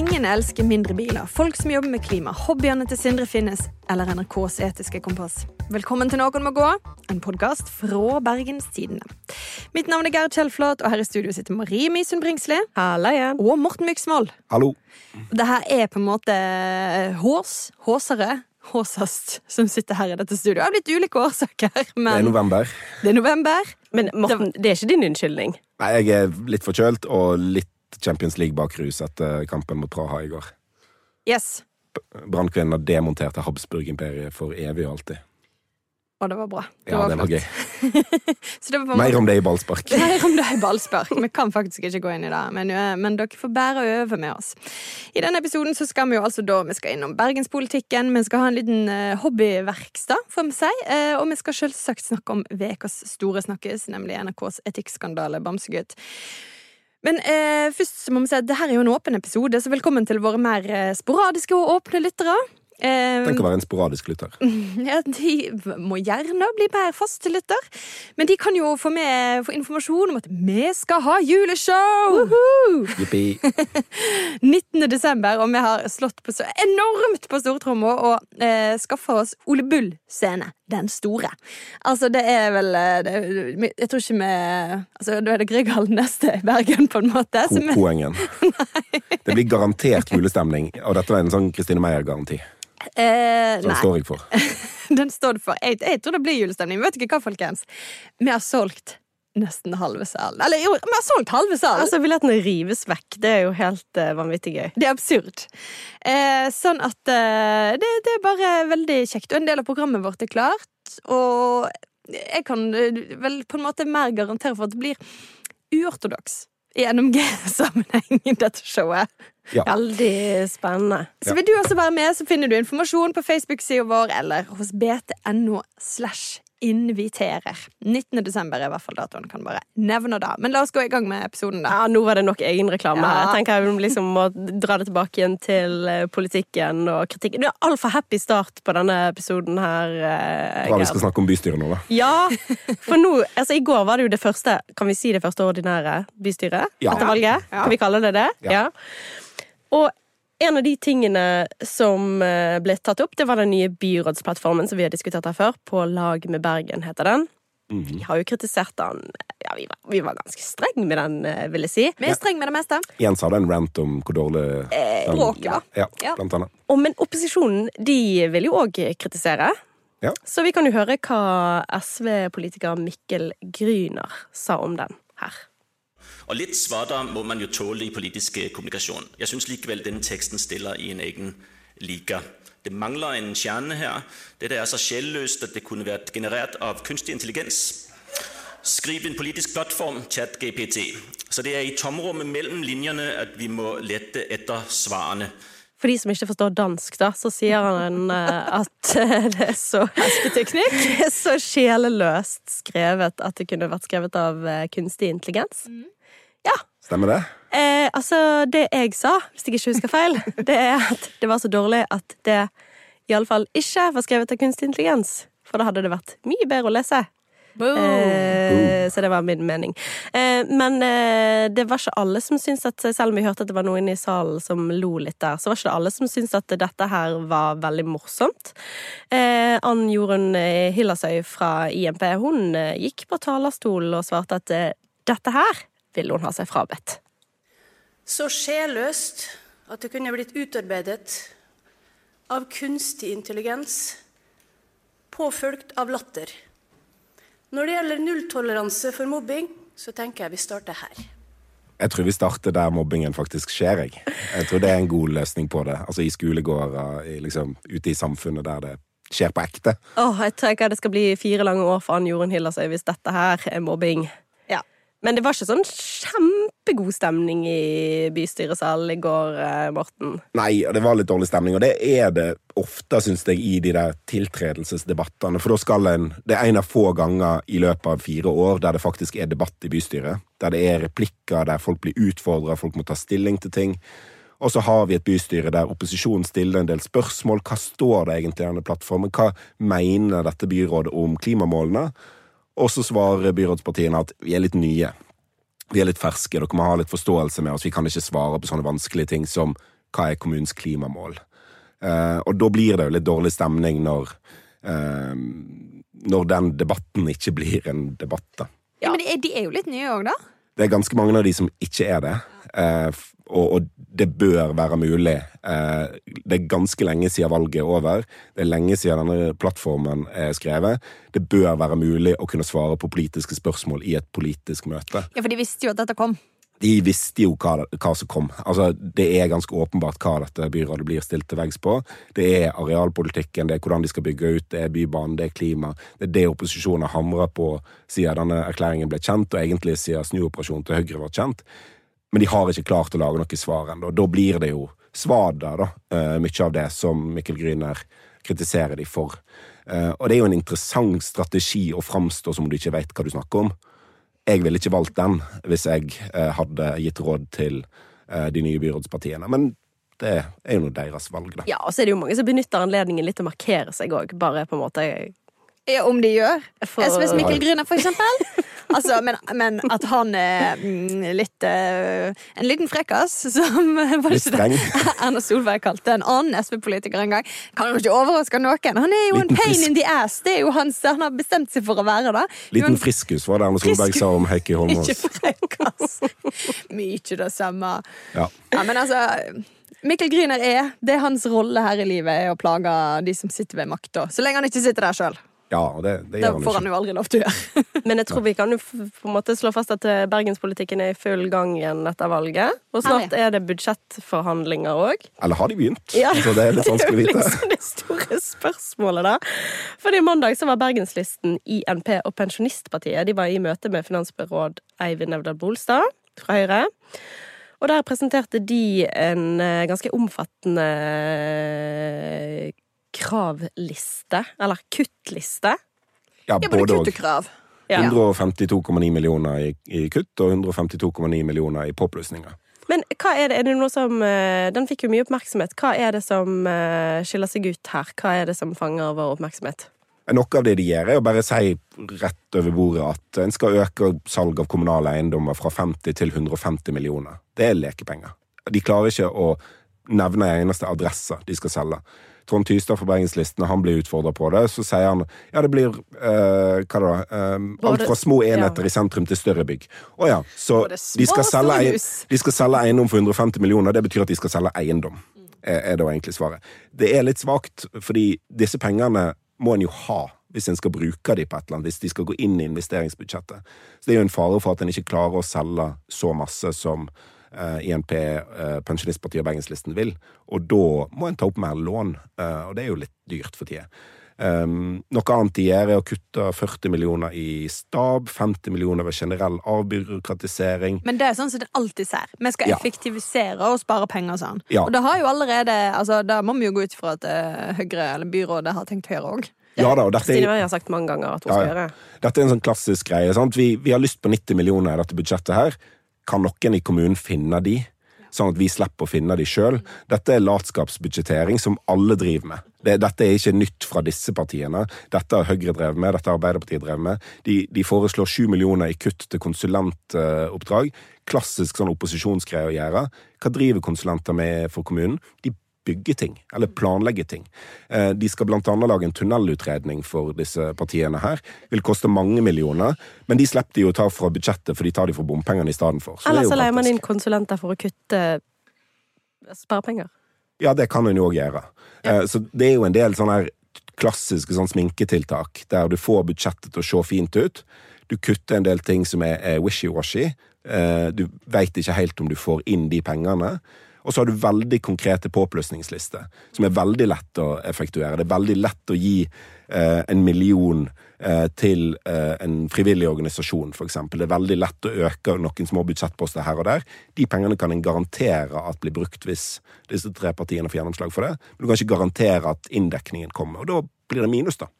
Ingen elsker mindre biler, folk som jobber med klima, hobbyene til Sindre Finnes eller NRKs etiske kompass. Velkommen til Noen må gå, en podkast fra Bergens Tidende. Mitt navn er Gerd Kjellflat, og her i studio sitter Marie Misund Bringsli Hallo igjen. og Morten Myksvold. Hallo. Det her er på en måte Hås, Håsere, Håsast som sitter her i dette studioet. Av litt ulike årsaker, Det er november. det er november. Men Morten, det er ikke din unnskyldning. Nei, jeg er litt forkjølt og litt Champions League-bakrus etter kampen mot Praha i går. Yes. Brannkvinnene demonterte Habsburg-imperiet for evig og alltid. Og det var bra. Ja, det var gøy. Så det var Mer om det i ballspark. Mer om det i ballspark. Vi kan faktisk ikke gå inn i det, men, eh, men dere får bære øve med oss. I denne episoden så skal vi jo altså da, vi skal innom bergenspolitikken, vi skal ha en liten eh, hobbyverkstad, får vi si, eh, og vi skal selvsagt snakke om ukas store snakkes, nemlig NRKs etikkskandale Bamsegutt. Men eh, først må vi si at dette er jo en åpen episode, så velkommen til våre mer eh, sporadiske og åpne lyttere. Eh, Tenk å være en sporadisk lytter. ja, de må gjerne bli mer faste lytter, men de kan jo få med få informasjon om at vi skal ha juleshow! Jippi. 19. desember, og vi har slått på så enormt på stortromma og eh, skaffa oss Ole Bull scene. Den store. Altså, det er vel eh, det, Jeg tror ikke vi Altså, Da er det Grieghallen neste i Bergen, på en måte. Ko vi, Poengen. Det blir garantert julestemning, og dette er en sånn Kristine Meyer-garanti. eh, Så den nei, står jeg for. den står det for. Jeg, jeg tror det blir julestemning. Vet ikke hva, folkens? Vi har solgt nesten halve salen. Eller jo, vi har solgt halve salen! Altså, Billettene rives vekk. Det er jo helt uh, vanvittig gøy. Det er absurd. Eh, sånn at eh, det, det er bare veldig kjekt. Og en del av programmet vårt er klart. Og jeg kan eh, vel på en måte mer garantere for at det blir uortodoks i NMG-sammenheng, dette showet. Ja. Veldig spennende. Så vil du også være med, så finner du informasjon på Facebook-sida vår eller hos bt.no slash inviterer. 19. desember er i hvert fall datoen. Kan bare nevne det. Men la oss gå i gang med episoden, da. Ja, Nå var det nok egenreklame Ja. her. Jeg tenker jeg liksom må dra det tilbake igjen til eh, politikken og kritikken. Du er altfor happy start på denne episoden her. eh, Bra vi skal snakke om bystyret nå, da. Ja, for nå, altså I går var det jo det første Kan vi si det første ordinære bystyret Ja. etter valget? Ja. Kan vi kalle det det? Ja. Og en av de tingene som eh, ble tatt opp, det var den nye byrådsplattformen som vi har diskutert her før. På lag med Bergen, heter den. Mhm. Vi har jo kritisert den Ja, vi var, vi var ganske streng med den, eh, vil jeg si. Vi er streng med det meste. Jens hadde en rant om hvor dårlig den- språket var. Ja, Ja. blant annet. Og, men opposisjonen de vil jo òg kritisere. Ja. Så vi kan jo høre hva SV-politiker Mikkel Gryner sa om den her. Og litt svada må man jo tåle i politisk eh, kommunikasjon. Jeg syns likevel denne teksten stiller i en egen liga. Det mangler en kjerne her. Dette er så sjelløst at det kunne vært generert av kunstig intelligens. Skriv en politisk plattform, ChatGPT. Så det er i tomrommet mellom linjene at vi må lette etter svarene. For de som ikke forstår dansk, da, så sier han eh, at eh, det er så er så sjeleløst skrevet at det kunne vært skrevet av kunstig intelligens. Ja. Stemmer det? Eh, altså, det jeg sa, hvis jeg ikke husker feil, det er at det var så dårlig at det iallfall ikke var skrevet av kunstig intelligens. For da hadde det vært mye bedre å lese. Eh, så det var min mening. Eh, men eh, det var ikke alle som syntes at Selv om vi hørte at det var noen i salen som lo litt der, så var ikke det alle som syntes at dette her var veldig morsomt. Eh, Ann Jorunn eh, Hillasøy fra IMP hun eh, gikk på talerstolen og svarte at eh, dette her ville hun ha seg frabedt. så sjelløst at det kunne blitt utarbeidet av kunstig intelligens, påfølgt av latter. Når det gjelder nulltoleranse for mobbing, så tenker jeg vi starter her. Jeg tror vi starter der mobbingen faktisk skjer. Jeg, jeg tror det er en god løsning på det. Altså I skolegårder, i, liksom, ute i samfunnet der det skjer på ekte. Åh, jeg tenker det skal bli fire lange år for Ann Jorunn Hillersøy hvis dette her er mobbing. Men det var ikke sånn kjempegod stemning i bystyresalen i går, eh, Morten. Nei, det var litt dårlig stemning, og det er det ofte, syns jeg, i de der tiltredelsesdebattene. For da skal en Det er en av få ganger i løpet av fire år der det faktisk er debatt i bystyret. Der det er replikker, der folk blir utfordra, folk må ta stilling til ting. Og så har vi et bystyre der opposisjonen stiller en del spørsmål. Hva står det egentlig i denne plattformen? Hva mener dette byrådet om klimamålene? Og så svarer byrådspartiene at vi er litt nye. Vi er litt ferske, dere må ha litt forståelse med oss. Vi kan ikke svare på sånne vanskelige ting som hva er kommunens klimamål. Eh, og da blir det jo litt dårlig stemning når, eh, når den debatten ikke blir en debatt, da. Ja, men de er, de er jo litt nye òg, da. Det er ganske mange av de som ikke er det. Eh, og, og det bør være mulig. Eh, det er ganske lenge siden valget er over. Det er lenge siden denne plattformen er skrevet. Det bør være mulig å kunne svare på politiske spørsmål i et politisk møte. Ja, For de visste jo at dette kom. De visste jo hva, hva som kom. Altså, det er ganske åpenbart hva dette byrådet blir stilt til veggs på. Det er arealpolitikken, det er hvordan de skal bygge ut, det er bybanen, det er klima. Det er det opposisjonen har hamra på siden denne erklæringen ble kjent, og egentlig siden snuoperasjonen til Høyre var kjent. Men de har ikke klart å lage noe svar ennå. Da blir det jo svada, da, eh, mye av det som Mikkel Gryner kritiserer de for. Eh, Og det er jo en interessant strategi å framstå som om du ikke vet hva du snakker om. Jeg ville ikke valgt den hvis jeg eh, hadde gitt råd til eh, de nye byrådspartiene. Men det er jo nå deres valg, da. Ja, og så er det jo mange som benytter anledningen litt til å markere seg òg, bare på en måte Ja, om de gjør. For- SVs Mikkel Gryner, for eksempel. Altså, men, men at han er mm, litt eh, En liten frekkas, som Litt det. Erna Solberg kalte en annen SV-politiker en gang. Kan jo ikke overraske noen. Han er jo en pain frisk- in the ass. Det er jo hans, Han har bestemt seg for å være det. Liten friskus var det Erna Solberg sa om Heikki Ikke Holmås. frekkas. Mye det samme. Ja. Ja, men altså Mikkel Gryner er Det er hans rolle her i livet er å plage de som sitter ved makta. Så lenge han ikke sitter der sjøl. Ja, det, det Det gjør han får han jo aldri lov til å gjøre. Men jeg tror vi kan jo på en måte slå fast at eh, bergenspolitikken er i full gang igjen etter valget. Og snart er det budsjettforhandlinger òg. Eller har de begynt? Ja, Så det er litt vanskelig å Det er jo liksom det store spørsmålet, da. Fordi mandag så var Bergenslisten, INP og Pensjonistpartiet de var i møte med finansbyråd Eivind Evdal Bolstad fra Høyre. Og der presenterte de en eh, ganske omfattende kravliste, eller kuttliste. Ja, Ja, både kutt og. og krav. 152,9 millioner i, i kutt og 152,9 millioner i påplussinger. Men hva er det, er det noe som eh, Den fikk jo mye oppmerksomhet. Hva er det som eh, skiller seg ut her? Hva er det som fanger vår oppmerksomhet? Noe av det de gjør, er å bare si rett over bordet at en skal øke salg av kommunale eiendommer fra 50 til 150 millioner. Det er lekepenger. De klarer ikke å nevne en eneste adresse de skal selge. Trond Tystad fra Bergenslisten, han blir utfordra på det, så sier han ja, det blir eh, hva da, eh, alt fra små enheter ja. i sentrum til større bygg. Å ja, så de skal, selge, de skal selge eiendom for 150 millioner. Det betyr at de skal selge eiendom, er, er da egentlig svaret. Det er litt svakt, fordi disse pengene må en jo ha hvis en skal bruke de på et eller annet, hvis de skal gå inn i investeringsbudsjettet. Så det er jo en fare for at en ikke klarer å selge så masse som INP, eh, Pensjonistpartiet og Bergenslisten vil. Og da må en ta opp mer lån, eh, og det er jo litt dyrt for tida. Um, noe annet de gjør, er å kutte 40 millioner i stab, 50 millioner ved generell avbyråkratisering. Men det er sånn som det alltid ser. Vi skal Ja. effektivisere og spare penger sånn. Ja. Og det har jo allerede altså, Da må vi jo gå ut ifra at eh, Høyre eller byrådet har tenkt Høyre òg. Ja da, og dette er, har sagt mange ganger at hun Ja, skal gjøre. dette er en sånn klassisk greie. Sant? Vi, vi har lyst på 90 millioner i dette budsjettet her. Kan noen i kommunen finne de? Sånn at vi slipper å finne de sjøl. Dette er latskapsbudsjettering som alle driver med. Det, dette er ikke nytt fra disse partiene. Dette har Høyre drevet med, dette har Arbeiderpartiet drevet med. De, de foreslår sju millioner i kutt til konsulentoppdrag. Klassisk sånn opposisjonsgreie å gjøre. Hva driver konsulenter med for kommunen? De bygger ting, eller planlegge ting. Eh, De skal blant annet lage en tunnelutredning for disse partiene her. Vil koste mange millioner, men de slipper de å ta fra budsjettet, for de tar de fra bompengene i stedet for. Så det er Eller så leier man inn konsulenter for å kutte sparepenger. Ja, det kan hun jo òg gjøre. Ja. Så det er jo en del sånne her klassiske sånn sminketiltak, der du får budsjettet til å se fint ut. Du kutter en del ting som er, wishy-washy. Eh, Du veit ikke helt om du får inn de pengene. Og så har du veldig konkrete påplussingslister, som er veldig lett å effektuere. Det er veldig lett å gi eh, en million eh, til eh, en frivillig organisasjon, f.eks. Det er veldig lett å øke noen små budsjettposter her og der. De pengene kan en garantere at blir brukt hvis disse tre partiene får gjennomslag for det. Men du kan ikke garantere at inndekningen kommer, og da blir det minus, da.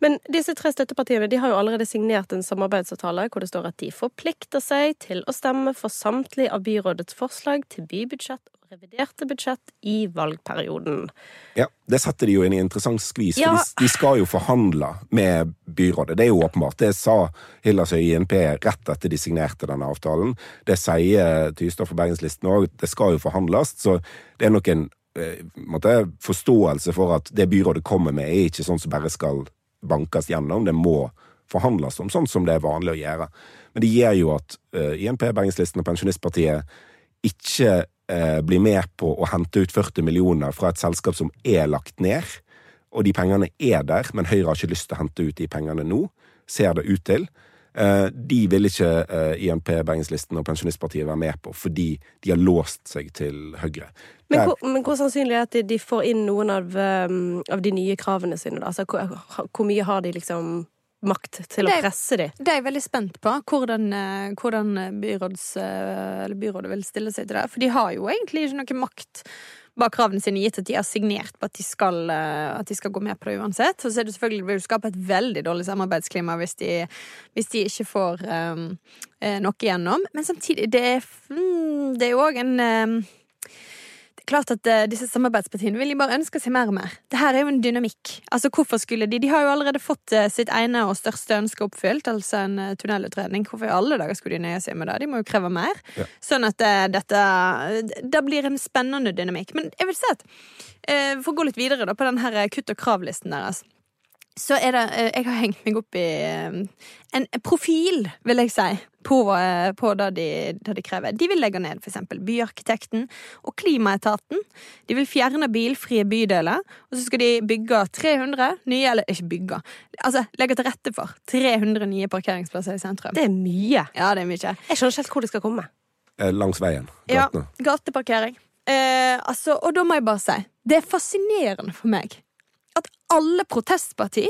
Men disse tre støttepartiene de har jo allerede signert en samarbeidsavtale hvor det står at de forplikter seg til å stemme for samtlige av byrådets forslag til bybudsjett og reviderte budsjett i valgperioden. Ja, Det setter de jo inn i en interessant skvis, for Ja. de, de skal jo forhandle med byrådet. Det er jo åpenbart. Det sa Hillas og INP rett etter de signerte denne avtalen. Det sier Tystad for Bergenslisten òg. Det skal jo forhandles, så det er nok en måte, forståelse for at det byrådet kommer med, er ikke sånn som bare skal bankes gjennom. Det må forhandles om, sånn som det er vanlig å gjøre. Men det gjør jo at uh, INP, Bergenslisten og Pensjonistpartiet ikke uh, blir med på å hente ut 40 millioner fra et selskap som er lagt ned. Og de pengene er der, men Høyre har ikke lyst til å hente ut de pengene nå, ser det ut til. Eh, de vil ikke eh, INP, Bergenslisten og Pensjonistpartiet være med på, fordi de har låst seg til Høyre. Men hvor, men hvor sannsynlig er det at de, får inn noen av, um, av de nye kravene sine? Da? Altså, hvor, hvor mye har de liksom makt til å presse dem. Det er jeg veldig spent på, hvordan, eh, hvordan byråds, eller byrådet vil stille seg til det. For de har jo egentlig ikke noe makt bak kravene sine, gitt at de har signert på at de skal, eh, at de skal gå med på det uansett. Så det selvfølgelig vil du skape et veldig dårlig samarbeidsklima hvis de, hvis de ikke får eh, eh, noe igjennom. Men samtidig, det er, mm, jo òg en er klart at uh, disse samarbeidspartiene vil de bare ønske seg mer og mer. Det her er jo en dynamikk. Altså, hvorfor skulle de De har jo allerede fått uh, sitt ene og største ønske oppfylt, altså en uh, tunnelutredning. Hvorfor i alle dager skulle de nøye seg med det? De må jo kreve mer. Ja. Sånn at dette Det blir en spennende dynamikk. Men jeg vil si at For å gå litt videre da på den her kutt- og kravlisten deres. Så er det eh, Jeg har hengt meg opp i eh, en profil, vil jeg si, på, eh, på det, de, det de krever. De vil legge ned eksempel Byarkitekten og Klimaetaten. De vil fjerne bilfrie bydeler, og så skal de bygge 300 nye Eller ikke bygge, altså legge til rette for 300 nye parkeringsplasser i sentrum. Det er mye. Ja, det er mye. Jeg skjønner ikke helt hvor det skal komme. eh, Langs veien. Ja, gateparkering. Eh, altså, og da må jeg bare si, det er fascinerende for meg alle protestparti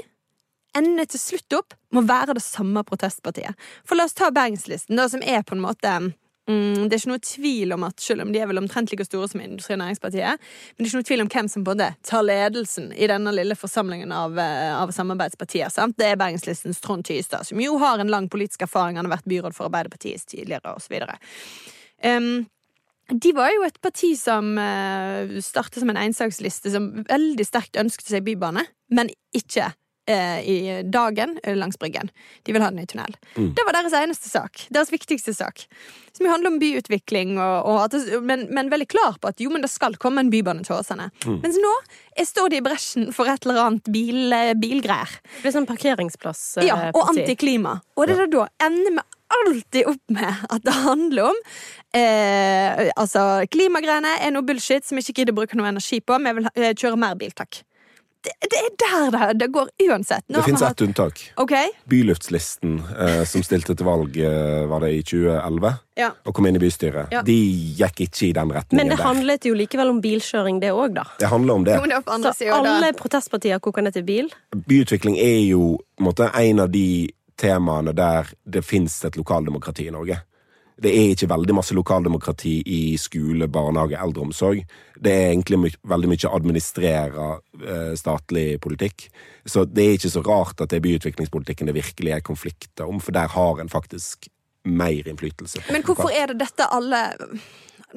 ender til slutt opp med å være det samme protestpartiet. For la oss ta Bergenslisten, da, som er på en måte Mm, det er ikke noe tvil om at selv om de er vel omtrent like store som Industri- og Næringspartiet, men det er ikke noe tvil om hvem som både tar ledelsen i denne lille forsamlingen av, eh, av samarbeidspartier. Sant? Det er Bergenslistens Trond Tystad, som jo har en lang politisk erfaring. Han har vært byråd for Arbeiderpartiet tidligere, osv. Um, de var jo et parti som uh, startet som en ensaksliste som veldig sterkt ønsket seg bybane, men ikke uh, i dagen eh, langs Bryggen. De vil ha den i tunnel. Det var deres eneste sak. Deres viktigste sak. Som jo handler om byutvikling, og, og at men, men veldig klar på at jo, men det skal komme en bybane til Åsane. Mens nå står de i bresjen for et eller annet bil, bilgreier. Det blir sånn parkeringsplass. Uh, Ja, og antiklima. Og det er da ender vi alltid opp med at det handler om eh, Altså, klimagreiene er noe bullshit som vi ikke gidder å bruke noe energi på. Vi vil eh, kjøre mer bil, takk. Det, det er der det, det går uansett. Nå Det fins hatt- ett unntak. Okay. Byluftslisten, eh, som stilte til valg eh, var det i 2011, Ja. og kom inn i bystyret, Ja. de gikk ikke i den retningen Men det der. handlet jo likevel om bilkjøring, det òg, da. Det handler om det. Jo, det Så alle protestpartier koker ned til bil. Byutvikling er jo en, måte, en av de temaene der det fins et lokaldemokrati i Norge. Det er ikke veldig masse lokaldemokrati i skole, barnehage, eldreomsorg. Det er egentlig my veldig mye administrere eh, statlig politikk. Så det er ikke så rart at det er byutviklingspolitikken det virkelig er konflikter om, for der har en faktisk mer innflytelse. på Men hvorfor er det dette alle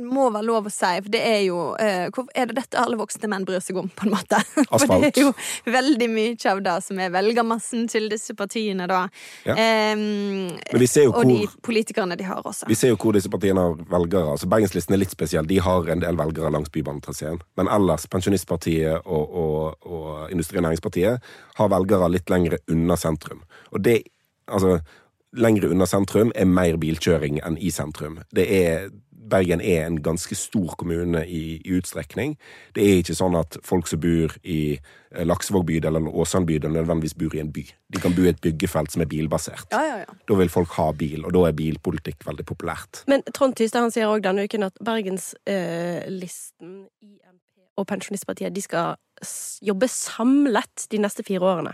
må være lov å si, for det er jo uh, er det dette alle voksne menn bryr seg om, på en måte? Asfalt. For det er jo veldig mye av det som er velgermassen til disse partiene, da. Ja. Um, Men vi ser jo og de politikerne de har også. Vi ser jo hvor disse partiene har velgere. Altså Bergenslisten er litt spesiell. De har en del velgere langs Bybanetraseen. Men ellers, Pensjonistpartiet og, og, og Industri- og Næringspartiet har velgere litt lenger unna sentrum. Og det, altså Lengre unna sentrum er mer bilkjøring enn i sentrum. Det er Bergen er en ganske stor kommune i, i utstrekning. Det er ikke sånn at folk som bor i eh, Laksevåg bydel eller Åsand bydel, nødvendigvis bor i en by. De kan bo i et byggefelt som er bilbasert. Ja, ja, ja. Da vil folk ha bil, og da er bilpolitikk veldig populært. Men Trond Tystad han sier òg denne uken at Bergenslisten, INP og Pensjonistpartiet de skal jobbe samlet de neste fire årene.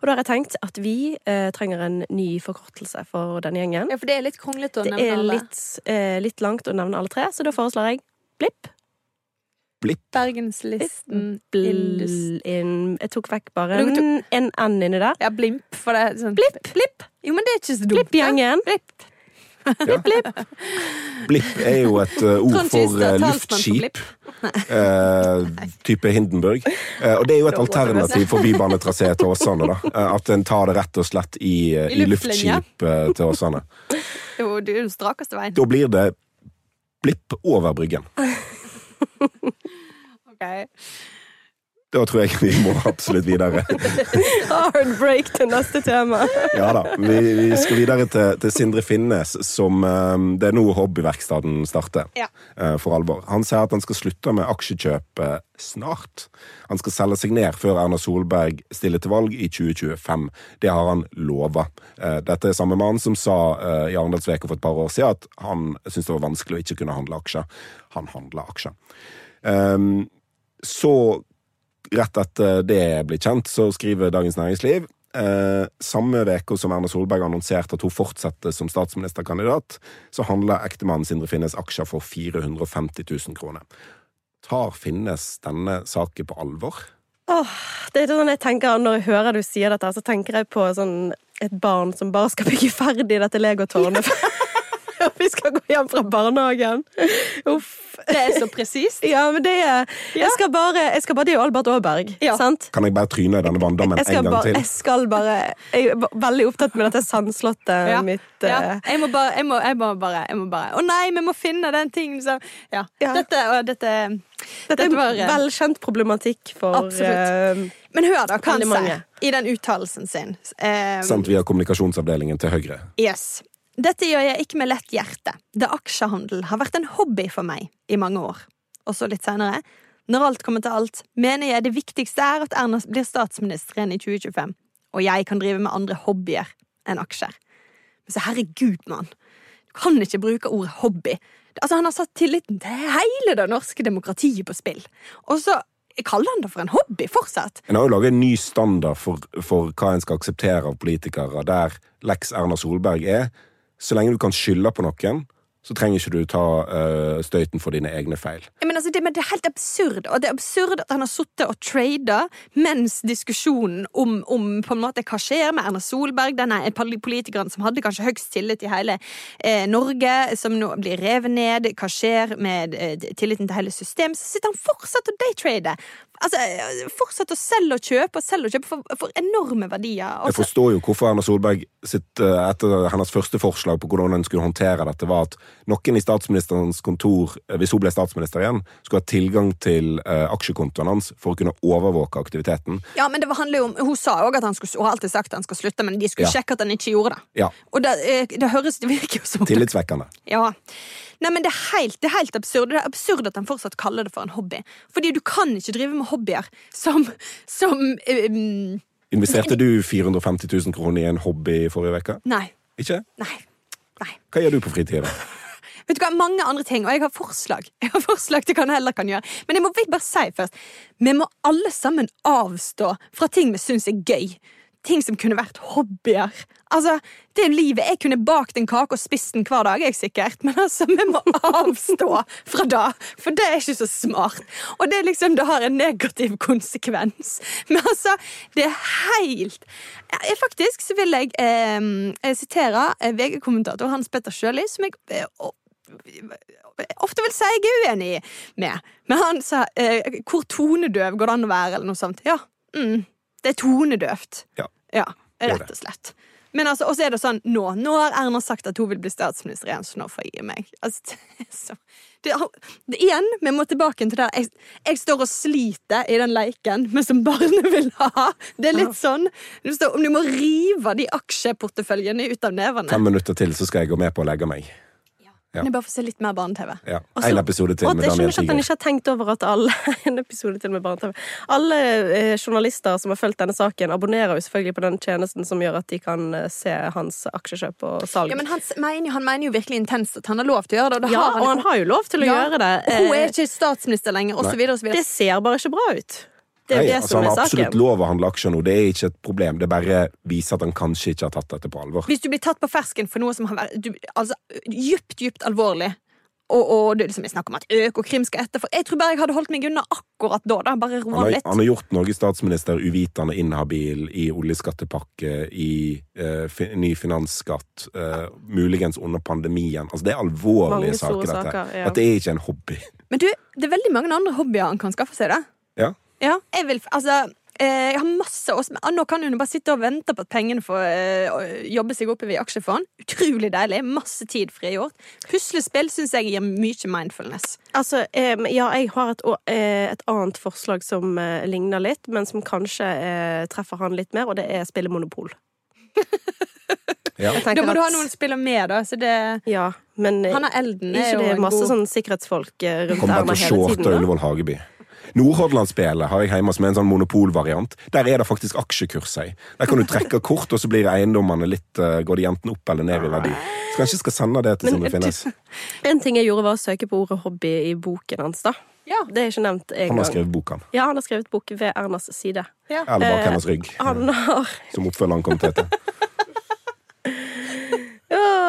Og da har jeg tenkt at vi eh, trenger en ny forkortelse for denne gjengen. ja, for det er litt kronglete å Det nevne er alle. litt, eh, litt langt å nevne alle tre, så da foreslår jeg Blipp. Blipp. Bergenslisten Blipp. Bl in, Jeg tok vekk bare en, en N inni der. Ja, blimp. For det er sånn Blipp! Blipp! Jo, men det er ikke så dumt. Blipp-gjengen. Blipp. Blipp er jo et eh, ord for eh, for luftskip. Eh, type Hindenburg. Eh, og det er jo et alternativ for bybanetrasé til Åsane. da. At en tar det rett og slett i, I i luftskip til Åsane. Jo, det er den strakeste veien. Da blir det blipp over Bryggen. Ok. Da tror jeg vi må absolutt videre. Hard break til neste tema. Ja da. Vi, vi skal videre til, til Sindre Finnes, som eh, Det er nå hobbyverkstedet starter Ja. eh, for alvor. Han sier at han skal slutte med aksjekjøp snart. Han skal selge seg ned før Erna Solberg stiller til valg i 2025. Det har han lova. Eh, Dette er samme mann som sa eh, i Arendalsveka for et par år siden at han syntes det var vanskelig å ikke kunne handle aksjer. Han handler aksjer. Um, så rett etter det blir kjent, så skriver Dagens Næringsliv eh, samme uke som Erna Solberg annonserte at hun fortsetter som statsministerkandidat, så handler ektemannen Sindre Finnes aksjer for 450 000 kroner. Tar Finnes denne saken på alvor? Det er sånn jeg tenker Når jeg hører du sier dette, så tenker jeg på sånn et barn som bare skal bygge ferdig dette legotårnet. Og vi skal gå hjem fra barnehagen. Uff. Det er så presist. Ja, men det er Jeg skal bare, jeg skal bare Det er jo Albert Aaberg, Ja. sant? Kan jeg bare tryne i denne vanndammen en gang bare, til? jeg skal bare Jeg er veldig opptatt med dette sandslottet Ja. mitt. Ja. eh, Jeg må bare jeg må, jeg må bare, jeg må bare Å nei, vi må finne den tingen som Ja. Ja. Dette, og dette, Dette dette er var eh, velkjent problematikk for Absolutt. eh, Men hør, da, sier i den uttalelsen sin. Eh, Sendt via kommunikasjonsavdelingen til Høyre. Yes. Dette gjør jeg ikke med lett hjerte, da aksjehandel har vært en hobby for meg i mange år. Og så litt senere. Når alt kommer til alt, mener jeg det viktigste er at Erna blir statsminister igjen i 2025, og jeg kan drive med andre hobbyer enn aksjer. Men så herregud, mann. Du kan ikke bruke ordet hobby. Altså, han har satt tilliten til hele det norske demokratiet på spill. Og så kaller han det for en hobby fortsatt. En har jo laget en ny standard for, for hva en skal akseptere av politikere, der Lex Erna Solberg er. Så lenge du kan skylde på noen, så trenger ikke du ta uh, støyten for dine egne feil. Men altså, det, men det er helt absurd. Og det er absurd at han har sittet og trada mens diskusjonen om, om på en måte hva skjer med Erna Solberg, denne politikeren som hadde kanskje høgst tillit i hele eh, Norge, som nå blir revet ned, hva skjer med eh, tilliten til hele systemet, så sitter han fortsatt og daytrader. Altså, fortsatt å selge og kjøpe og selge og kjøpe for, for enorme verdier. Jeg forstår jo hvorfor Erna Solberg sitt, eh, etter hennes første forslag på hvordan hun skulle håndtere dette, var at noen i statsministerens kontor, eh, hvis hun ble statsminister igjen, skulle ha tilgang til eh, aksjekontoen hans for å kunne overvåke aktiviteten. Ja, men det var- handler jo om Hun sa òg at han skulle, hun har alltid sagt at han skal slutte, men de skulle Ja. sjekke at han ikke gjorde det. Ja, Og det, det høres Det virker jo som tillitsvekkende. Ja. Nei, men det er, helt, det er helt absurd. Det er absurd at han fortsatt kaller det for en hobby. Fordi du kan ikke drive med hobbyer som, som um, Investerte du 450 000 kroner i en hobby forrige uke? Nei. Ikke? Nei. Nei. Hva gjør du på fritida? Vet du hva, Mange andre ting, og jeg har forslag. Jeg har forslag til hva han heller kan gjøre. Men jeg må bare si først vi må alle sammen avstå fra ting vi syns er gøy. Ting som kunne vært hobbyer. Altså, det livet. Jeg kunne bakt en kake og spist den hver dag, jeg sikkert. Men altså, vi må avstå fra det, for det er ikke så smart. Og det liksom, det har en negativ konsekvens. Men altså, det er helt jeg, Faktisk så vil jeg eh, sitere VG-kommentator Hans Petter Sjøli, som jeg eh, ofte vil si jeg er uenig med. Men han sa eh, 'hvor tonedøv går det an å være', eller noe sånt. Ja, mm, det er tonedøvt. Ja. Ja, rett og slett. Men altså, Og så er det sånn nå. Nå har Erna sagt at hun vil bli statsminister igjen, så nå får jeg gi meg. Altså, det er så det, det, igjen, vi må tilbake til det. Jeg, jeg står og sliter i den leiken vi som barnet vil ha. Det er litt sånn du, står, om du må rive de aksjeporteføljene ut av nevene. Fem minutter til, så skal jeg gå med på å legge meg. Men jeg bare få se litt mer barne-TV. Ja. En episode til med jeg skjønner Daniel ikke at han Tiger. ikke har tenkt over at alle en episode til med barne-TV. Alle eh, journalister som har fulgt denne saken, abonnerer jo selvfølgelig på den tjenesten som gjør at de kan eh, se hans aksjekjøp og salg. Ja, men han, mener, han mener jo virkelig intenst at han har lov til å gjøre det. Og, det Ja, har han, og han har jo lov til å Ja, gjøre det. hun er Eh, ikke statsminister lenger, videre. Det ser bare ikke bra ut. Det er jo det altså, som han har absolutt lov å handle aksjer nå, det er ikke et problem. Det bare viser at han kanskje ikke har tatt dette på alvor. Hvis du blir tatt på fersken for noe som har vært du, altså, djupt, djupt alvorlig, og, og det er liksom, snakk om at Økokrim skal etterfor Jeg tror bare jeg hadde holdt meg unna akkurat da. da. Bare Han roa litt. han har gjort Norges statsminister uvitende inhabil i oljeskattepakke, i eh, fi, ny finansskatt, eh, muligens under pandemien. Altså, det er alvorlige Mange saker, dette. saker, ja. Dette er ikke en hobby. Men du, det er veldig mange andre hobbyer han kan skaffe seg, da. Ja. Jeg vil, altså eh, jeg har masse også, Nå kan hun bare sitte og vente på at pengene får eh, jobbe seg oppover i aksjefond. Utrolig deilig. Masse tid frigjort. Puslespill syns jeg gir mye mindfulness. Altså, eh, ja, jeg har et, eh, et annet forslag som ligner litt, men som kanskje treffer han litt mer, og det er spille Monopol. Ja. Da må du ha noen spiller med, da. Så det, Ja, men han er Elden. ikke er jo det er masse god sånn sikkerhetsfolk rundt Kommer Erna bare til å hele shorte tiden. Ullevål Hageby. Nordhordlandsspillet har jeg hjemme som er en sånn monopolvariant. Der er det faktisk aksjekurser i. Der kan du trekke kort, og så blir eiendommene litt eh, Går de enten opp eller ned i verdi. Så kanskje jeg skal sende det til Sondre Finnes. En ting jeg gjorde, var å søke på ordet hobby i boken hans. da. Ja. Det er ikke nevnt en Han har skrevet boken. Ja, han har skrevet bok ved Ernas side. Eller bak Eh, hennes rygg, Han har som oppfølgeren kom til å hete.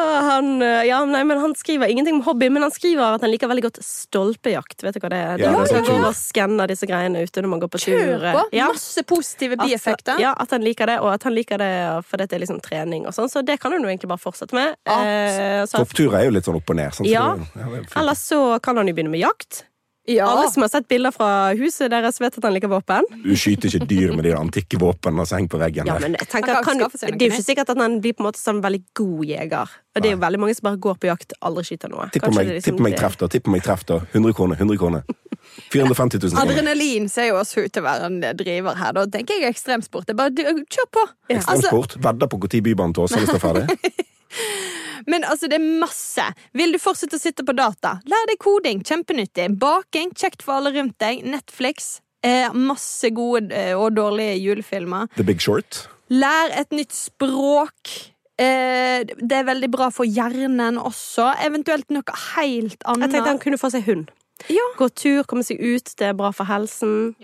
ja, han, eh, ja, nei, men han skriver ingenting om hobby, men han skriver at han liker veldig godt stolpejakt. Vet du hva det er? Ja, det er ja, ja, kult. og skanner disse greiene ute når man går på tur. Ja. Masse positive At- bieffekter. Ja, at han liker det, og at han liker det fordi det er liksom trening og sånn. Så det kan han jo egentlig bare fortsette med. Eh, så, Toppturer er jo litt sånn opp og ned. Sant? Så det- ja, det er ellers så kan han jo begynne med jakt. Ja. Alle som har sett bilder fra huset deres, vet at han liker våpen. Du skyter ikke dyr med de antikke våpnene som henger på veggen. Ja, men jeg tenker, kan det er jo ikke sikkert at han blir på en måte sånn veldig god jeger. Og det er jo veldig mange som bare går på jakt aldri skyter noe. Tipp det er liksom meg det- Tipp på meg treffer. 100 kroner. 100 kroner. 450 000 kroner. Adrenalin ser jo også ut til å være en driver her. Da tenker jeg ekstremsport. Det er bare kjør på! Altså, Ekstremsport. Vedder på når Bybanen til Åsane står ferdig. men altså, det er masse. Vil du fortsette å sitte på data? Lær deg koding. Kjempenyttig. Baking. Kjekt for alle rundt deg. Netflix. Eh, masse gode eh, og dårlige julefilmer. The Big Short. Lær et nytt språk. Eh, det er veldig bra for hjernen også. Eventuelt noe helt annet. Jeg tenkte han kunne få seg hund. Ja. Gå tur, komme seg ut, det er bra for helsen.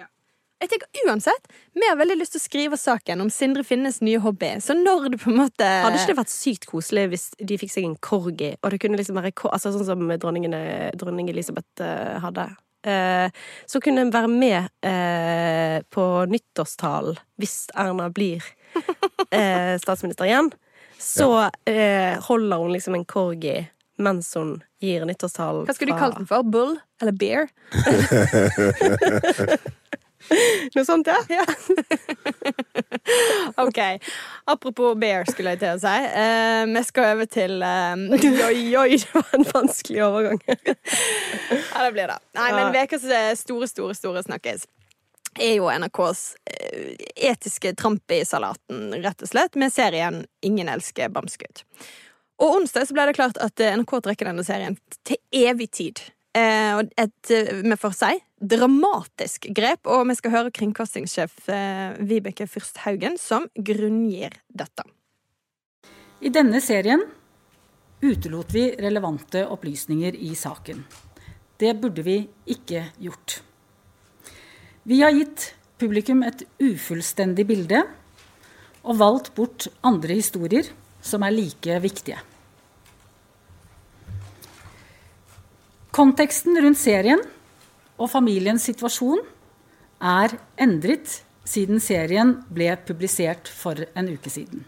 Jeg tenker uansett, Vi har veldig lyst til å skrive saken om Sindre Finnes nye hobby. Så når det på en måte Hadde ikke det vært sykt koselig hvis de fikk seg en corgi, og det kunne liksom være altså sånn som dronningen, dronning Elisabeth eh, hadde? Eh, så kunne hun være med eh, på nyttårstalen hvis Erna blir eh, statsminister igjen. Så eh, holder hun liksom en corgi mens hun gir nyttårstalen. Hva skulle de fra- kalt den for? Bull? Eller bear? Noe sånt, ja. ja. Ok, Apropos bear, skulle jeg til å si. Eh, vi skal over til eh, Oi, oi, det var en vanskelig overgang. Ja, det blir det. Nei, men ukas eh, store, store, store snakkes er jo NRKs eh, etiske tramp i salaten, rett og slett, med serien Ingen elsker bamsegutt. Og onsdag så ble det klart at eh, NRK trekker denne serien til evig tid. Eh, et, vi får si, dramatisk grep, og vi skal høre kringkastingssjef eh, Vibeke Fyrst Haugen som grunngir dette. I denne serien utelot vi relevante opplysninger i saken. Det burde vi ikke gjort. Vi har gitt publikum et ufullstendig bilde og valgt bort andre historier som er like viktige. Konteksten rundt serien og familiens situasjon er endret siden serien ble publisert for en uke siden.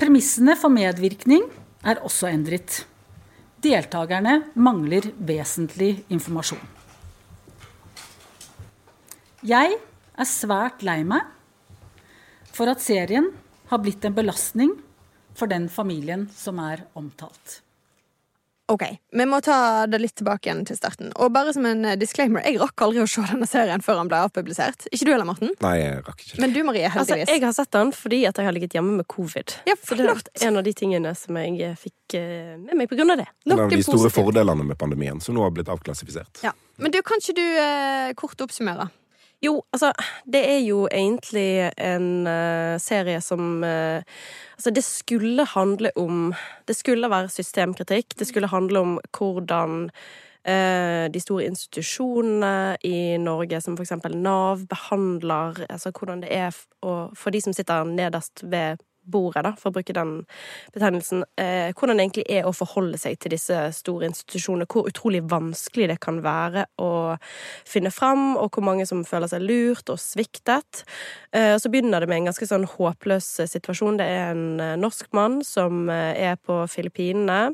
Premissene for medvirkning er også endret. Deltakerne mangler vesentlig informasjon. Jeg er svært lei meg for at serien har blitt en belastning for den familien som er omtalt. Ok, Vi må ta det litt tilbake igjen til starten. Og bare som en eh, disclaimer, Jeg rakk aldri å se denne serien før den ble avpublisert. Ikke du heller, Morten? Nei, jeg rakk ikke det. Men du, Marie, heldigvis. Altså, jeg har sett den fordi at jeg har ligget hjemme med covid. Ja, Så det er en av de tingene som jeg eh, fikk eh, med meg på grunn av det. En av de store positivt. fordelene med pandemien, som nå har blitt avklassifisert. Ja. Men du, kan ikke du eh, kort oppsummere? Jo, altså, det er jo egentlig en uh, serie som uh, Altså, det skulle handle om Det skulle være systemkritikk. Det skulle handle om hvordan uh, de store institusjonene i Norge, som for eksempel Nav, behandler Altså hvordan det er f- å- for de som sitter nederst ved bordet, da, for å bruke den betegnelsen, eh, hvordan det egentlig er å forholde seg til disse store institusjonene. Hvor utrolig vanskelig det kan være å finne fram, og hvor mange som føler seg lurt og sviktet. Eh, og så begynner det med en ganske sånn håpløs situasjon. Det er en eh, norsk mann som eh, er på Filippinene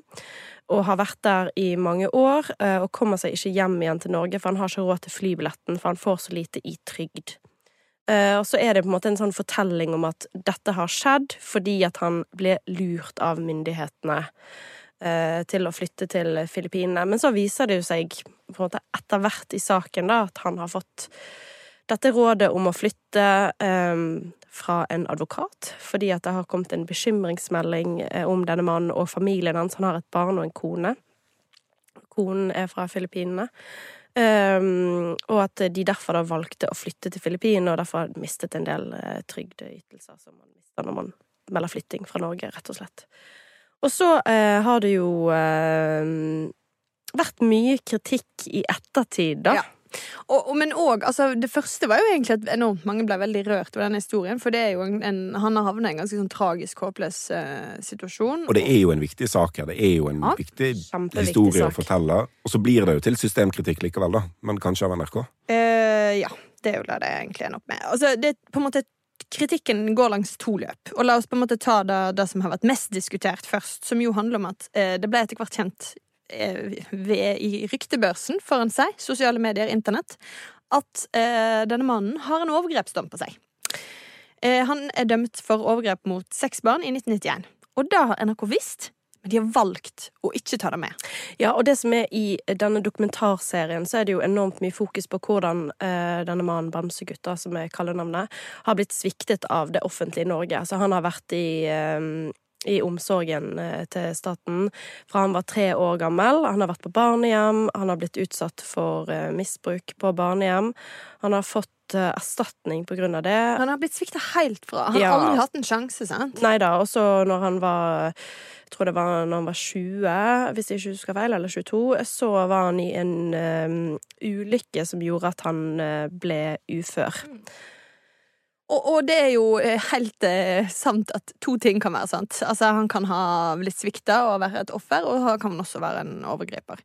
og har vært der i mange år, eh, og kommer seg ikke hjem igjen til Norge, for han har ikke råd til flybilletten, for han får så lite i trygd. Uh, og så er det på en måte en sånn fortelling om at dette har skjedd fordi at han ble lurt av myndighetene uh, til å flytte til Filippinene. Men så viser det jo seg på en måte etter hvert i saken da, at han har fått dette rådet om å flytte um, fra en advokat, fordi at det har kommet en bekymringsmelding om denne mannen og familien hans. Han har et barn og en kone. Konen er fra Filippinene. Um, og at de derfor da valgte å flytte til Filippinene, og derfor mistet en del uh, trygdeytelser som man mister når man melder flytting fra Norge, rett og slett. Og så uh, har det jo uh, vært mye kritikk i ettertid, da. Ja. Og, og, men òg altså, Det første var jo egentlig at enormt mange ble veldig rørt over denne historien. For det er jo en, en, han har havnet i en ganske sånn tragisk, håpløs uh, situasjon. Og det er jo en viktig sak her. Det er jo en ja, viktig historie sak. å fortelle. Og så blir det jo til systemkritikk likevel, da. Men kanskje av NRK? Uh, ja. Det er jo det det egentlig ender opp med. Altså, det er på en måte Kritikken går langs to løp. Og La oss på en måte ta det, det som har vært mest diskutert først, som jo handler om at eh, det ble etter hvert kjent i ryktebørsen foran seg, sosiale medier, internett, at eh, denne mannen har en overgrepsdom på seg. Eh, han er dømt for overgrep mot seks barn i 1991. Og da har NRK visst, men de har valgt å ikke ta det med. Ja, og det som er i denne dokumentarserien, så er det jo enormt mye fokus på hvordan eh, denne mannen, Bamsegutta, som er kallenavnet, har blitt sviktet av det offentlige Norge. Altså, han har vært i eh, i omsorgen eh, til staten fra han var tre år gammel. Han har vært på barnehjem, han har blitt utsatt for eh, misbruk på barnehjem. Han har fått eh, erstatning på grunn av det. Han har blitt svikta helt fra. Han har aldri hatt en sjanse, sant? Nei da. Og så når han var jeg tror det var når han var 20, hvis jeg ikke husker feil, eller 22, så var han i en um, ulykke som gjorde at han ble ufør. Mm. Og, og, det er jo eh, helt eh, sant at to ting kan være sant. Altså, Han kan ha blitt svikta og være et offer, og han kan også være en overgriper.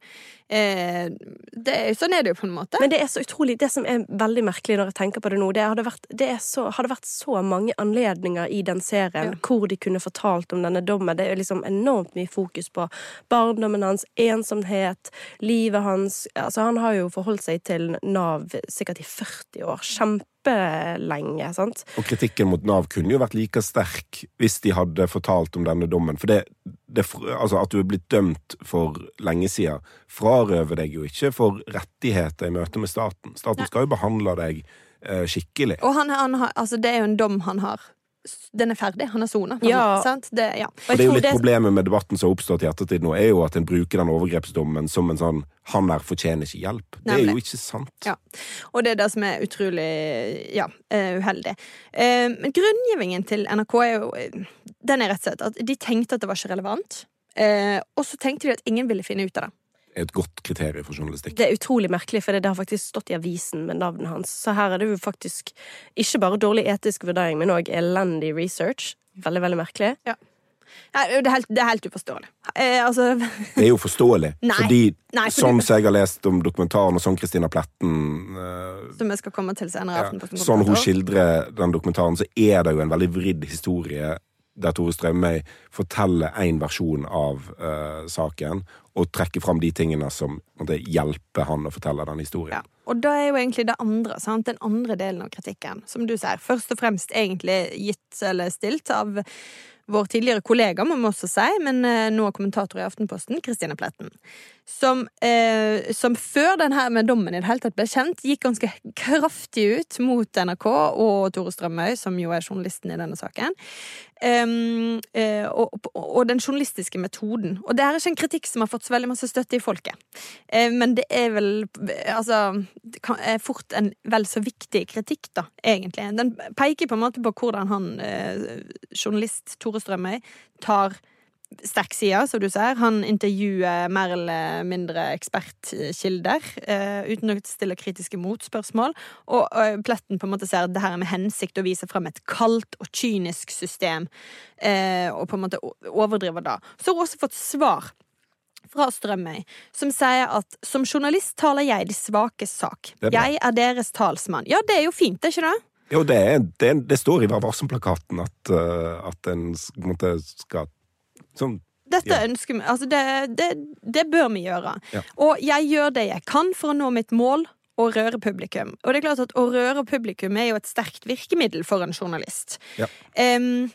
Eh, det, sånn er det jo på en måte. Men det er så utrolig Det som er veldig merkelig når jeg tenker på det nå, det hadde vært, det så, hadde vært så mange anledninger i den serien ja. hvor de kunne fortalt om denne dommen. Det er jo liksom enormt mye fokus på barndommen hans, ensomhet, livet hans. Altså, han har jo forholdt seg til Nav sikkert i 40 år. Kjempe kjempelenge. sant? Og kritikken mot Nav kunne jo vært like sterk hvis de hadde fortalt om denne dommen. For det, det, altså at du er blitt dømt for lenge siden, frarøver deg jo ikke for rettigheter i møte med staten. Staten skal jo behandle deg eh, skikkelig. Og han, han, altså, det er jo en dom han har den er ferdig. Han er sona. Ja. Det, ja. Og det er jo litt det... Problemet med debatten som har oppstått i ettertid nå, er jo at en bruker den overgrepsdommen som en sånn 'han her fortjener ikke hjelp'. Det er jo ikke sant. Ja. Og det er det som er utrolig ja, eh, uheldig. Eh, men grunngivningen til NRK er jo Den er rett og slett at de tenkte at det var ikke relevant. Eh, og så tenkte de at ingen ville finne ut av det et godt kriterium for journalistikk. Det er utrolig merkelig, for det har faktisk stått i avisen med navnet hans. Så her er det jo faktisk ikke bare dårlig etisk vurdering, men òg elendig research. Veldig, veldig merkelig. Ja. Ja, det, er helt, det, er helt, uforståelig. Eh, altså... Det er jo forståelig. Nei, fordi, nei, fordi sånn som jeg har lest om dokumentaren, og sånn Kristina Pletten eh, Som jeg skal komme til senere. Ja, sånn hun skildrer den dokumentaren, så er det jo en veldig vridd historie der Tore Strømøy forteller én versjon av uh, saken, og trekker fram de tingene som måtte, hjelper han å fortelle den historien. Ja. Og da er jo egentlig det andre, sant? den andre delen av kritikken, som du sier, først og fremst egentlig gitt eller stilt av vår tidligere kollega, må vi også si, men uh, nå kommentator i Aftenposten, Kristine Pletten som, eh, som før denne med dommen i det hele tatt ble kjent, gikk ganske kraftig ut mot NRK og Tore Strømøy, som jo er journalisten i denne saken. Um, eh, og, og, den journalistiske metoden. Og det er ikke en kritikk som har fått så veldig masse støtte i folket. Eh, men det er vel altså det kan, er fort en vel så viktig kritikk, da, egentlig. Den peker på en måte på hvordan han, eh, journalist Tore Strømøy, tar sterk side, som du ser. Han intervjuer mer eller mindre ekspertkilder uh, uten å stille kritiske motspørsmål. Og uh, Pletten på en måte ser at det her er med hensikt å vise frem et kaldt og kynisk system, uh, og på en måte overdriver det. Så har hun også fått svar fra Strømøy, som sier at som journalist taler jeg de svakes sak. Er jeg er deres talsmann. Ja, det er jo fint, er ikke det? Jo, det, er, det, det står i Vær varsom-plakaten at, uh, at en på en måte skal sånn Dette Ja. ønsker vi, altså det, det, det bør vi gjøre. Ja. Og jeg gjør det jeg kan for å nå mitt mål. Å røre publikum. Og det er klart at å røre publikum er jo et sterkt virkemiddel for en journalist. Ja. Um,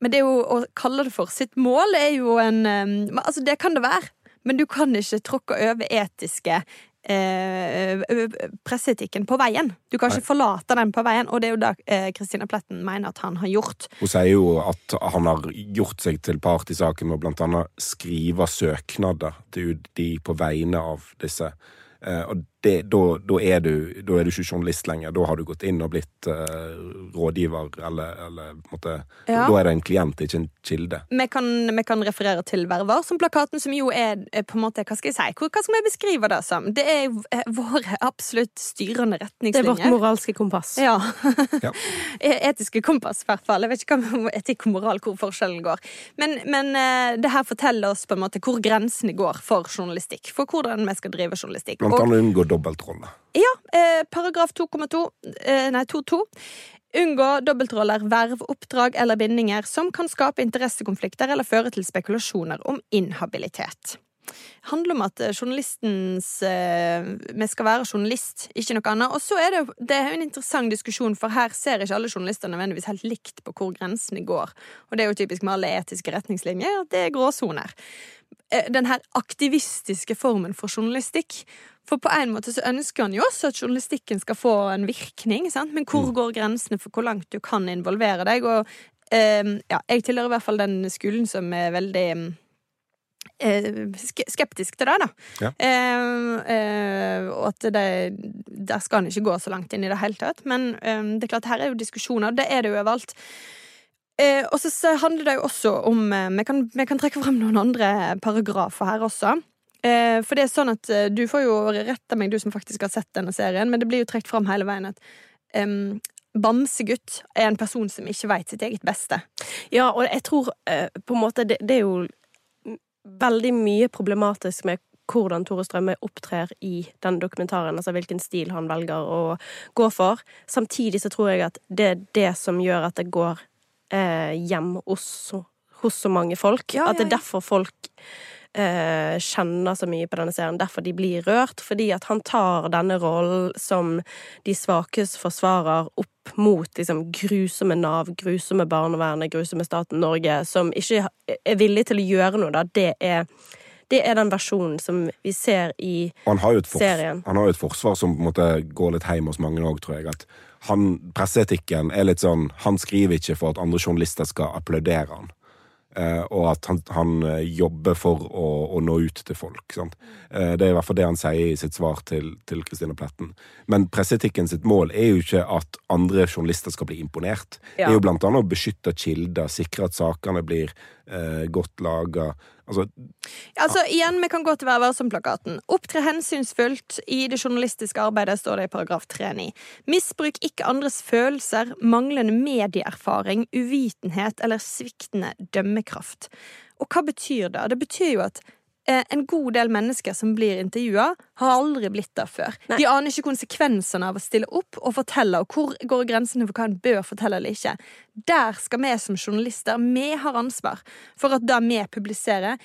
men det jo, å kalle det for sitt mål er jo en um, Altså, det kan det være, men du kan ikke tråkke over etiske eh, ø- ø- presseetikken på veien. Du kan ikke forlate den på veien, og det er jo det eh, Pletten mener at han har gjort. Hun sier jo at han har gjort seg til part i saken med blant annet skrive søknader til UDI på vegne av disse. Eh, og da, da, er du, da er du ikke journalist lenger. Da har du gått inn og blitt uh, rådgiver, eller, eller på en måte Ja. Da er det en klient, ikke en kilde. Vi kan, vi kan referere til Verver som plakaten, som jo er på en måte, hva skal jeg si, hva hva skal vi beskrive det som? Det er eh, våre absolutt styrende Det er vårt moralske kompass. Ja. Ja. E- Etiske kompass, i hvert fall. Jeg vet ikke hva med etikk og moral, hvor forskjellen går. Men, men uh, det her forteller oss på en måte hvor grensene går for journalistikk. For hvordan vi skal drive journalistikk. Blant annet unngå dobbeltrolle. ja, eh, paragraf 2,2 eh, Nei, 2.2 Unngå dobbeltroller, verv, oppdrag eller bindinger som kan skape interessekonflikter eller føre til spekulasjoner om inhabilitet. Handler om at eh, journalistens eh, Vi skal være journalist, ikke noe annet. Og så er det, det er jo en interessant diskusjon, for her ser ikke alle journalister nødvendigvis helt likt på hvor grensene går. Og det er jo typisk med alle etiske retningslinjer at det er gråsoner. Eh, Den her aktivistiske formen for journalistikk. For på en måte så ønsker han jo også at journalistikken skal få en virkning, sant? men hvor går grensene for hvor langt du kan involvere deg? Og ja, jeg tilhører i hvert fall den skolen som er veldig ske- skeptisk til det, da. Ja. Eh, eh, og at det, der skal han ikke gå så langt inn i det hele tatt. Men eh, det er klart, her er jo diskusjoner. Det er det jo overalt. Eh, og så, handler det jo også om eh, vi, kan, vi kan trekke frem noen andre paragrafer her også. Eh, for det er sånn at eh, Du får jo rette meg, du som faktisk har sett denne serien, men det blir jo trukket fram hele veien at Bamsegutt er en person som ikke veit sitt eget beste. Ja, og jeg tror eh, på en måte det, det er jo veldig mye problematisk med hvordan Tore Strømme opptrer i den dokumentaren, altså hvilken stil han velger å gå for. Samtidig så tror jeg at det er det som gjør at det går eh, hjem hos, hos så mange folk. Ja, at det er derfor folk eh, kjenner så mye på denne serien, derfor de blir rørt. Fordi at han tar denne rollen som de svakes forsvarer opp mot liksom, grusomme Nav, grusomme barnevernet, grusomme staten Norge, som ikke er villig til å gjøre noe, da. Det er, det er den versjonen som vi ser i han Serien. han har jo et forsvar som på en måte går litt hjem hos mange òg, tror jeg. At han, presseetikken er litt sånn Han skriver ikke for at andre journalister skal applaudere han. Eh, og at han, han eh, jobber for å, å nå ut til folk. Sant? Eh, det er i hvert fall det han sier i sitt svar til til Pletten. Men presseetikken sitt mål er jo ikke at andre journalister skal bli imponert. Det er jo blant annet å beskytte kilder, sikre at sakene blir eh, godt laga. Altså, Altså, igjen, Vi kan gå til Vær varsom-plakaten. Opptre hensynsfullt i det journalistiske arbeidet, står det i paragraf 3-9. Misbruk ikke andres følelser, manglende medieerfaring, uvitenhet eller sviktende dømmekraft. Og hva betyr det? Det betyr jo at en god del mennesker som blir intervjua, har aldri blitt der før. Nei. De aner ikke konsekvensene av å stille opp og fortelle, og hvor går grensene for hva en bør fortelle eller ikke. Der skal vi som journalister, vi har ansvar for at det vi publiserer,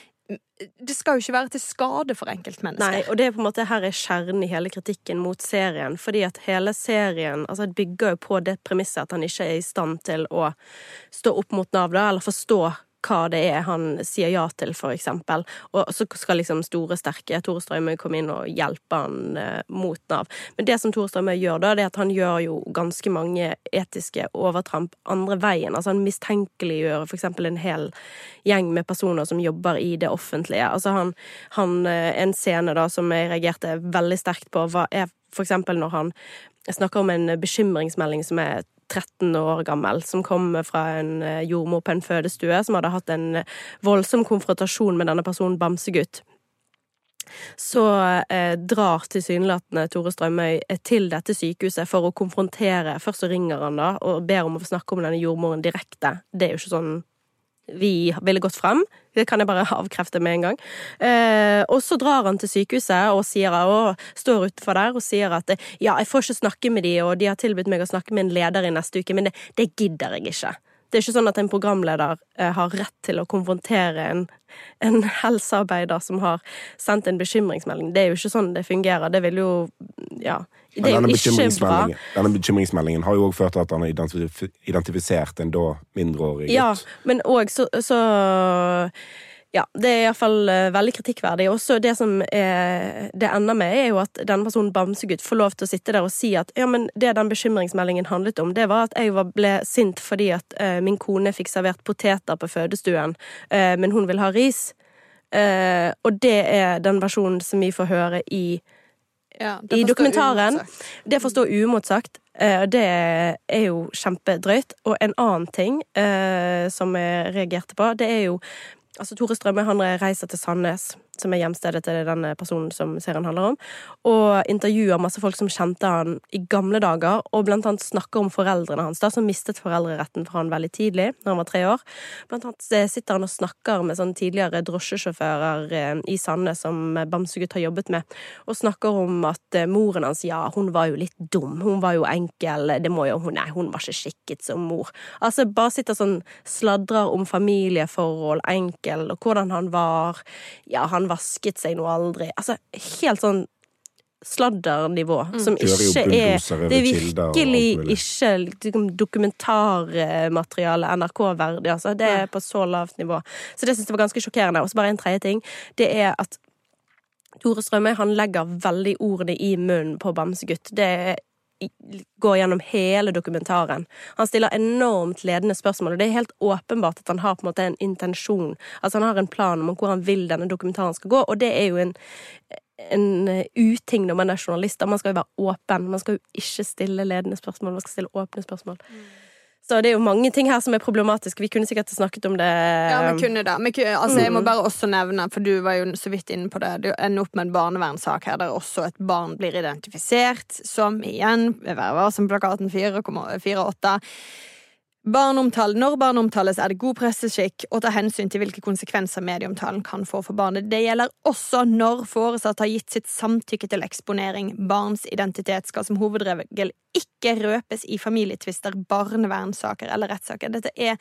det skal jo ikke være til skade for enkeltmennesker. Nei, og det er på en måte her er kjernen i hele kritikken mot serien. Fordi at hele serien altså, bygger jo på det premisset at han ikke er i stand til å stå opp mot Nav, da, eller forstå hva det er han sier ja til, for eksempel. Og så skal liksom store, sterke Tore Strømøy komme inn og hjelpe han eh, mot Nav. Men det som Tore Strømøy gjør da, det er at han gjør jo ganske mange etiske overtramp andre veien. Altså han mistenkeliggjør for eksempel en hel gjeng med personer som jobber i det offentlige. Altså han, han eh, En scene da som jeg reagerte veldig sterkt på, var, er for eksempel når han snakker om en bekymringsmelding som er 13 år gammel, som kom fra en eh, jordmor på en fødestue, som hadde hatt en voldsom konfrontasjon med denne personen Bamsegutt. Så eh, drar tilsynelatende Tore Strømøy eh, til dette sykehuset for å konfrontere Først så ringer han da og ber om å snakke om denne jordmoren direkte. Det er jo ikke sånn vi ville gått frem. Det kan jeg bare avkrefte med en gang. Eh, og så drar han til sykehuset og sier, og står utenfor der og sier at ja, jeg får ikke snakke med de, og de har tilbudt meg å snakke med en leder i neste uke, men det, det gidder jeg ikke. Det er ikke sånn at en programleder eh, har rett til å konfrontere en, en, helsearbeider som har sendt en bekymringsmelding. Det er jo ikke sånn det fungerer. Det vil jo Ja. Det er jo ikke bra. Denne bekymringsmeldingen har jo òg ført til at han har identifisert en da mindreårig gutt. Ja, men òg så, så ja, det er iallfall uh, veldig kritikkverdig. Også det som er, det ender med, er jo at denne personen Bamsegutt får lov til å sitte der og si at ja, men det den bekymringsmeldingen handlet om, det var at jeg var, ble sint fordi at uh, min kone fikk servert poteter på fødestuen, uh, men hun vil ha ris. Uh, og det er den versjonen som vi får høre i, ja, i dokumentaren. Det forstår stå uimotsagt. Det er jo kjempedrøyt. Og en annen ting som jeg reagerte på, det er jo Altså, Tore Strømme han reiser til Sandnes som er hjemstedet til denne personen som serien handler om, og intervjuer masse folk som kjente han i gamle dager, og blant annet snakker om foreldrene hans, da, som mistet foreldreretten for han veldig tidlig, når han var tre år. Blant annet eh, sitter han og snakker med sånne tidligere drosjesjåfører eh, i Sande som Bamsegutt har jobbet med, og snakker om at eh, moren hans, ja, hun var jo litt dum, hun var jo enkel, det må jo hun, nei, hun var ikke skikket som mor. Altså, bare sitter sånn, sladrer om familieforhold, enkel, og hvordan han var, ja, han vasket seg noe aldri. Altså, helt sånn sladdernivå, mm. som ikke er Det er virkelig ikke liksom, dokumentarmateriale NRK-verdig, altså. Det er på så lavt nivå. Så det syns jeg var ganske sjokkerende. Og så bare en tredje ting. Det er at Tore Strømøy han legger veldig ordene i munnen på Bamsegutt. Det går gjennom hele dokumentaren. Han stiller enormt ledende spørsmål, og det er helt åpenbart at han har på en måte en intensjon. Altså Han har en plan om hvor han vil denne dokumentaren skal gå, og det er jo en, en uting når man er journalist. Man skal jo være åpen. Man skal jo ikke stille ledende spørsmål, man skal stille åpne spørsmål. Mm. Så det er jo mange ting her som er problematiske. Vi kunne sikkert snakket om det. Ja, vi kunne det. Men, altså, jeg må mm. bare også nevne, for du var jo så vidt inne på det, du ender opp med en barnevernssak her der også et barn blir identifisert som igjen, Vær varsom-plakaten 4,8 Barneomtale. Når barn omtales, er det god presseskikk å ta hensyn til hvilke konsekvenser medieomtalen kan få for barnet. Det gjelder også når foresatt har gitt sitt samtykke til eksponering. Barns identitet skal som hovedregel ikke røpes i familietvister, barnevernssaker eller rettssaker. Dette er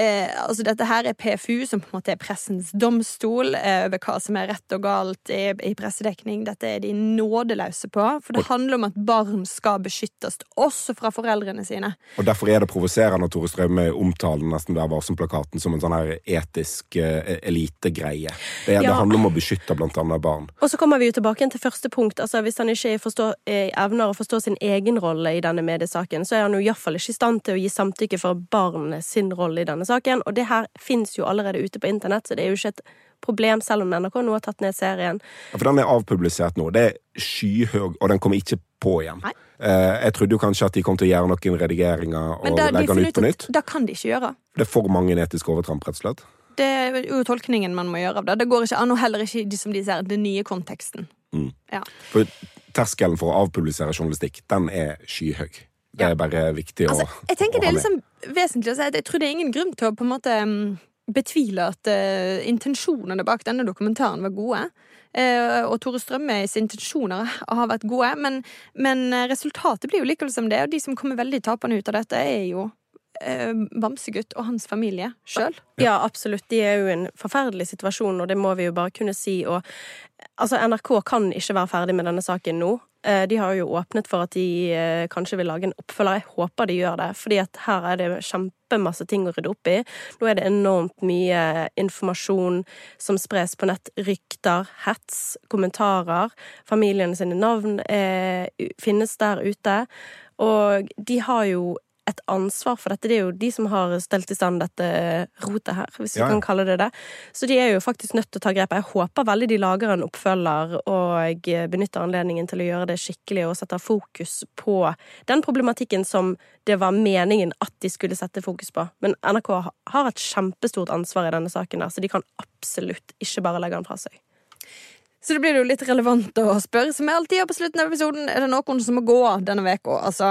Eh, altså dette her er PFU, som på en måte er pressens domstol eh, over hva som er rett og galt i, i, pressedekning. Dette er de nådeløse på, for det handler om at barn skal beskyttes, også fra foreldrene sine. Og Derfor er det provoserende at Tore Strømme omtaler nesten Vær varsom-plakaten som en sånn her etisk eh, elitegreie. Det, ja. det, handler om å beskytte blant annet barn. Og så kommer vi jo tilbake til første punkt. altså Hvis han ikke forstår, eh, evner å forstå sin egen rolle i denne mediesaken, så er han jo iallfall ikke i stand til å gi samtykke for barnet sin rolle i denne denne saken. Og det her fins jo allerede ute på internett, så det er jo ikke et problem, selv om NRK nå har tatt ned serien. Ja, For den er avpublisert nå. Det er skyhøy, og den kommer ikke på igjen. Nei. Eh, jeg trodde jo kanskje at de kom til å gjøre noen redigeringer og da, legge den ut på nytt. Da kan de ikke gjøre. Det er for mange etiske overtramp, rett og slett. Det er jo tolkningen man må gjøre av det. Det går ikke an, og heller ikke som de ser, den nye konteksten. Mm. Ja. For terskelen for å avpublisere journalistikk, den er skyhøy. Det er bare viktig altså, jeg tenker å det er liksom vesentlig å si at jeg tror det er ingen grunn til å på en måte mm, betvile at uh, intensjonene bak denne dokumentaren var gode. Uh, og Tore Strømøys intensjoner har vært gode, men, men resultatet blir jo likevel som det. Og de som kommer veldig tapende ut av dette, er jo uh, Bamsegutt og hans familie sjøl. Ja, absolutt. De er jo i en forferdelig situasjon, og det må vi jo bare kunne si. Og altså, NRK kan ikke være ferdig med denne saken nå. Eh, de har jo åpnet for at de eh, kanskje vil lage en oppfølger. Jeg håper de gjør det, fordi at her er det kjempemasse ting å rydde opp i. Nå er det enormt mye informasjon som spres på nett. Rykter, hets, kommentarer. Familiene sine navn er, finnes der ute. Og de har jo et ansvar for dette. Det er jo de som har stelt i stand dette rotet her, hvis vi Ja, kan kalle det det. Så de er jo faktisk nødt til å ta grep. Jeg håper veldig de lager en oppfølger og benytter anledningen til å gjøre det skikkelig og setter fokus på den problematikken som det var meningen at de skulle sette fokus på. Men NRK har et kjempestort ansvar i denne saken, der, så de kan absolutt ikke bare legge den fra seg. Så det blir jo litt relevant å spørre, som jeg alltid gjør på slutten av episoden, er det noen som må gå denne uka? Altså,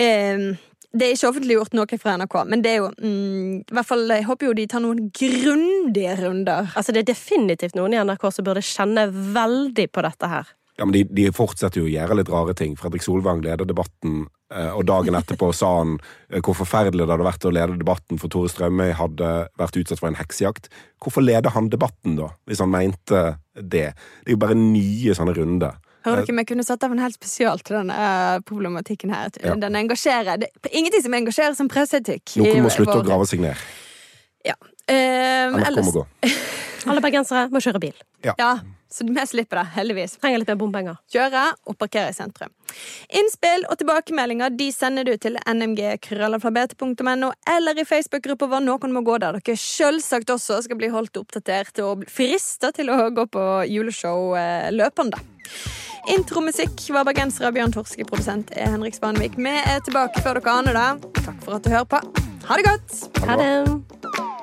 eh, det er ikke offentliggjort noe fra NRK, men det er jo mm, i hvert fall, Jeg håper jo de tar noen grundige runder. Altså, det er definitivt noen i NRK som burde kjenne veldig på dette her. Ja, men de, de fortsetter jo å gjøre litt rare ting. Fredrik Solvang leder debatten, eh, og dagen etterpå sa han eh, hvor forferdelig det hadde vært å lede debatten, for Tore Strømøy hadde vært utsatt for en heksejakt. Hvorfor leder han debatten, da, hvis han mente det? Det er jo bare nye sånne runder. Hører dere, Vi kunne satt av en helt spesial til denne eh, problematikken her. Ja. Den engasjerer. Det er ingenting som engasjerer som presseetikk. Noen må slutte å grave seg ned. Ja. Um, ellers. Alle bergensere må kjøre bil. ja, så vi slipper det, heldigvis. Trenger litt mer bompenger. Kjøre og parkere i sentrum. Innspill og tilbakemeldinger de sender du til nmg.krøllalfabet.no eller i Facebook-gruppa vår Noen må gå der dere selvsagt også skal bli holdt oppdatert og frista til å gå på juleshow eh, løpende. Intromusikk var bergenser av Bjørn Torske, produsent er Henrik Spanvik. Vi er tilbake før dere aner det. Takk for at du hører på. Ha det godt! Ha det!